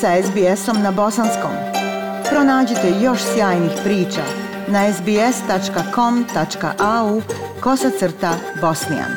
sa SBS-om na bosanskom. Pronađite još sjajnih priča na sbs.com.au kosacrta bosnijan.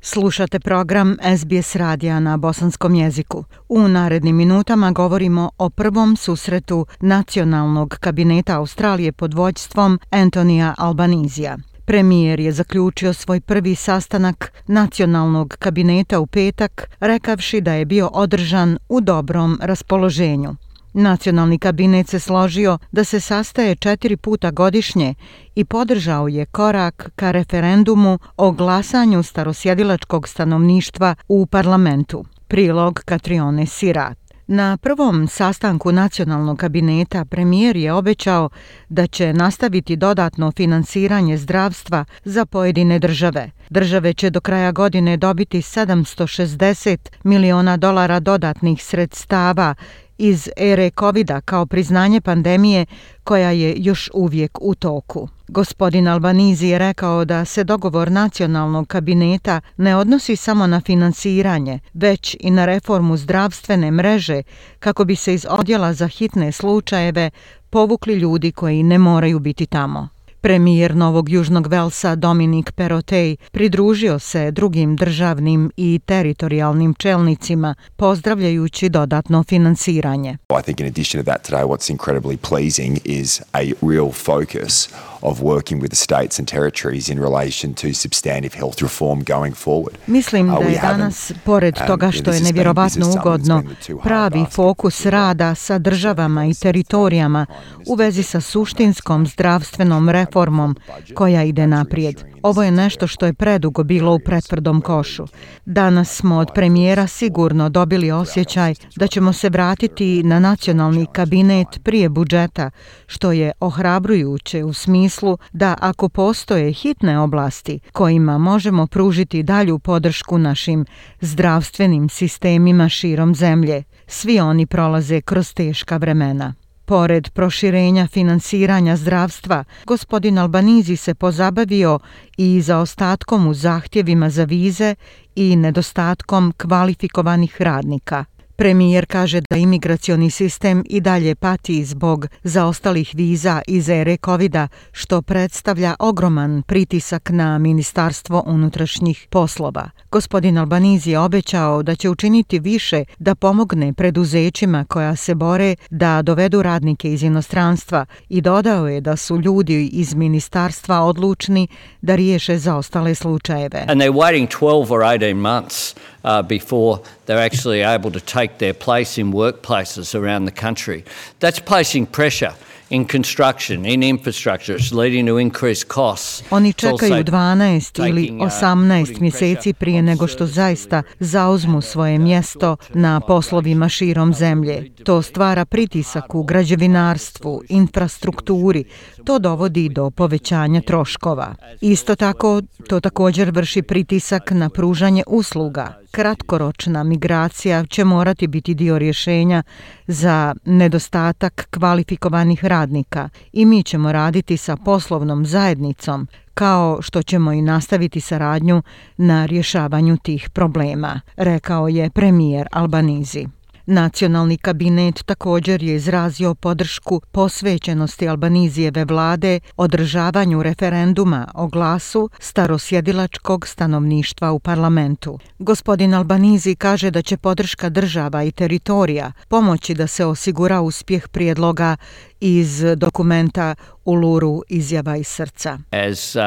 Slušate program SBS radija na bosanskom jeziku. U narednim minutama govorimo o prvom susretu Nacionalnog kabineta Australije pod vođstvom Antonija Albanizija. Premijer je zaključio svoj prvi sastanak nacionalnog kabineta u petak, rekavši da je bio održan u dobrom raspoloženju. Nacionalni kabinet se složio da se sastaje četiri puta godišnje i podržao je korak ka referendumu o glasanju starosjedilačkog stanovništva u parlamentu. Prilog Katrione Sirat. Na prvom sastanku nacionalnog kabineta premijer je obećao da će nastaviti dodatno finansiranje zdravstva za pojedine države. Države će do kraja godine dobiti 760 miliona dolara dodatnih sredstava iz ere covid kao priznanje pandemije koja je još uvijek u toku. Gospodin Albanizi je rekao da se dogovor nacionalnog kabineta ne odnosi samo na finansiranje, već i na reformu zdravstvene mreže kako bi se iz odjela za hitne slučajeve povukli ljudi koji ne moraju biti tamo. Premijer Novog Južnog Velsa Dominik Perotej pridružio se drugim državnim i teritorijalnim čelnicima, pozdravljajući dodatno finansiranje. I think in addition to that today what's incredibly pleasing is a real focus of working with the states and territories in relation to substantive health reform going forward. Mislim uh, da je danas, pored um, toga što je nevjerovatno ugodno, pravi fokus rada sa državama i teritorijama u vezi sa suštinskom zdravstvenom reformom reformom koja ide naprijed. Ovo je nešto što je predugo bilo u pretvrdom košu. Danas smo od premijera sigurno dobili osjećaj da ćemo se vratiti na nacionalni kabinet prije budžeta, što je ohrabrujuće u smislu da ako postoje hitne oblasti kojima možemo pružiti dalju podršku našim zdravstvenim sistemima širom zemlje, svi oni prolaze kroz teška vremena. Pored proširenja finansiranja zdravstva, gospodin Albanizi se pozabavio i za ostatkom u zahtjevima za vize i nedostatkom kvalifikovanih radnika. Premijer kaže da imigracioni sistem i dalje pati zbog zaostalih viza iz ere covid što predstavlja ogroman pritisak na Ministarstvo unutrašnjih poslova. Gospodin Albanizi je obećao da će učiniti više da pomogne preduzećima koja se bore da dovedu radnike iz inostranstva i dodao je da su ljudi iz ministarstva odlučni da riješe zaostale slučajeve. And they're waiting 12 or 18 months uh, before they're actually able to take their place in workplaces around the country. That's placing pressure in construction, in infrastructure, it's leading to increased costs. Oni čekaju 12 ili 18 uh, mjeseci prije nego što zaista zauzmu svoje mjesto na poslovima širom zemlje. To stvara pritisak u građevinarstvu, infrastrukturi. To dovodi do povećanja troškova. Isto tako, to također vrši pritisak na pružanje usluga kratkoročna migracija će morati biti dio rješenja za nedostatak kvalifikovanih radnika radnika i mi ćemo raditi sa poslovnom zajednicom kao što ćemo i nastaviti saradnju na rješavanju tih problema, rekao je premijer Albanizi. Nacionalni kabinet također je izrazio podršku posvećenosti Albanizijeve vlade održavanju referenduma o glasu starosjedilačkog stanovništva u parlamentu. Gospodin Albanizi kaže da će podrška država i teritorija pomoći da se osigura uspjeh prijedloga iz dokumenta Uluru izjava iz srca. As uh,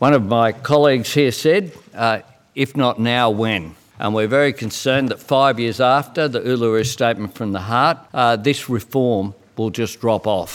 one of my colleagues here said, uh, if not now, when? And we're very concerned that five years after the Uluru Statement from the Heart, uh, this reform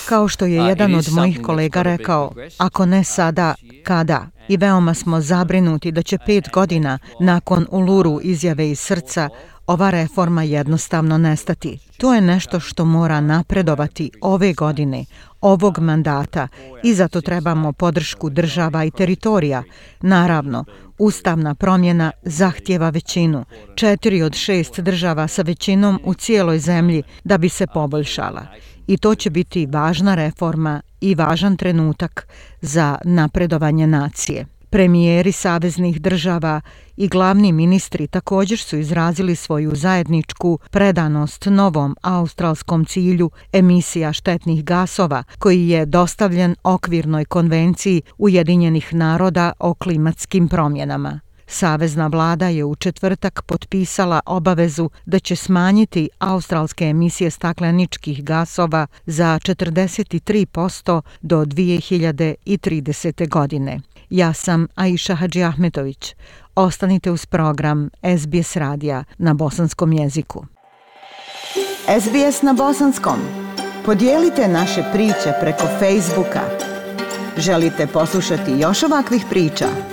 Kao što je uh, jedan od mojih kolega rekao, ako ne sada, kada? I veoma smo zabrinuti da će pet godina nakon Uluru izjave iz srca ova reforma jednostavno nestati. To je nešto što mora napredovati ove godine, ovog mandata i zato trebamo podršku država i teritorija. Naravno, ustavna promjena zahtjeva većinu. Četiri od šest država sa većinom u cijeloj zemlji da bi se poboljšala. I to će biti važna reforma i važan trenutak za napredovanje nacije. Premijeri saveznih država i glavni ministri također su izrazili svoju zajedničku predanost novom australskom cilju emisija štetnih gasova koji je dostavljen okvirnoj konvenciji Ujedinjenih naroda o klimatskim promjenama. Savezna vlada je u četvrtak potpisala obavezu da će smanjiti australske emisije stakleničkih gasova za 43% do 2030. godine. Ja sam Aisha Hadži Ahmetović. Ostanite uz program SBS radija na bosanskom jeziku. SBS na bosanskom. Podijelite naše priče preko Facebooka. Želite poslušati još ovakvih priča?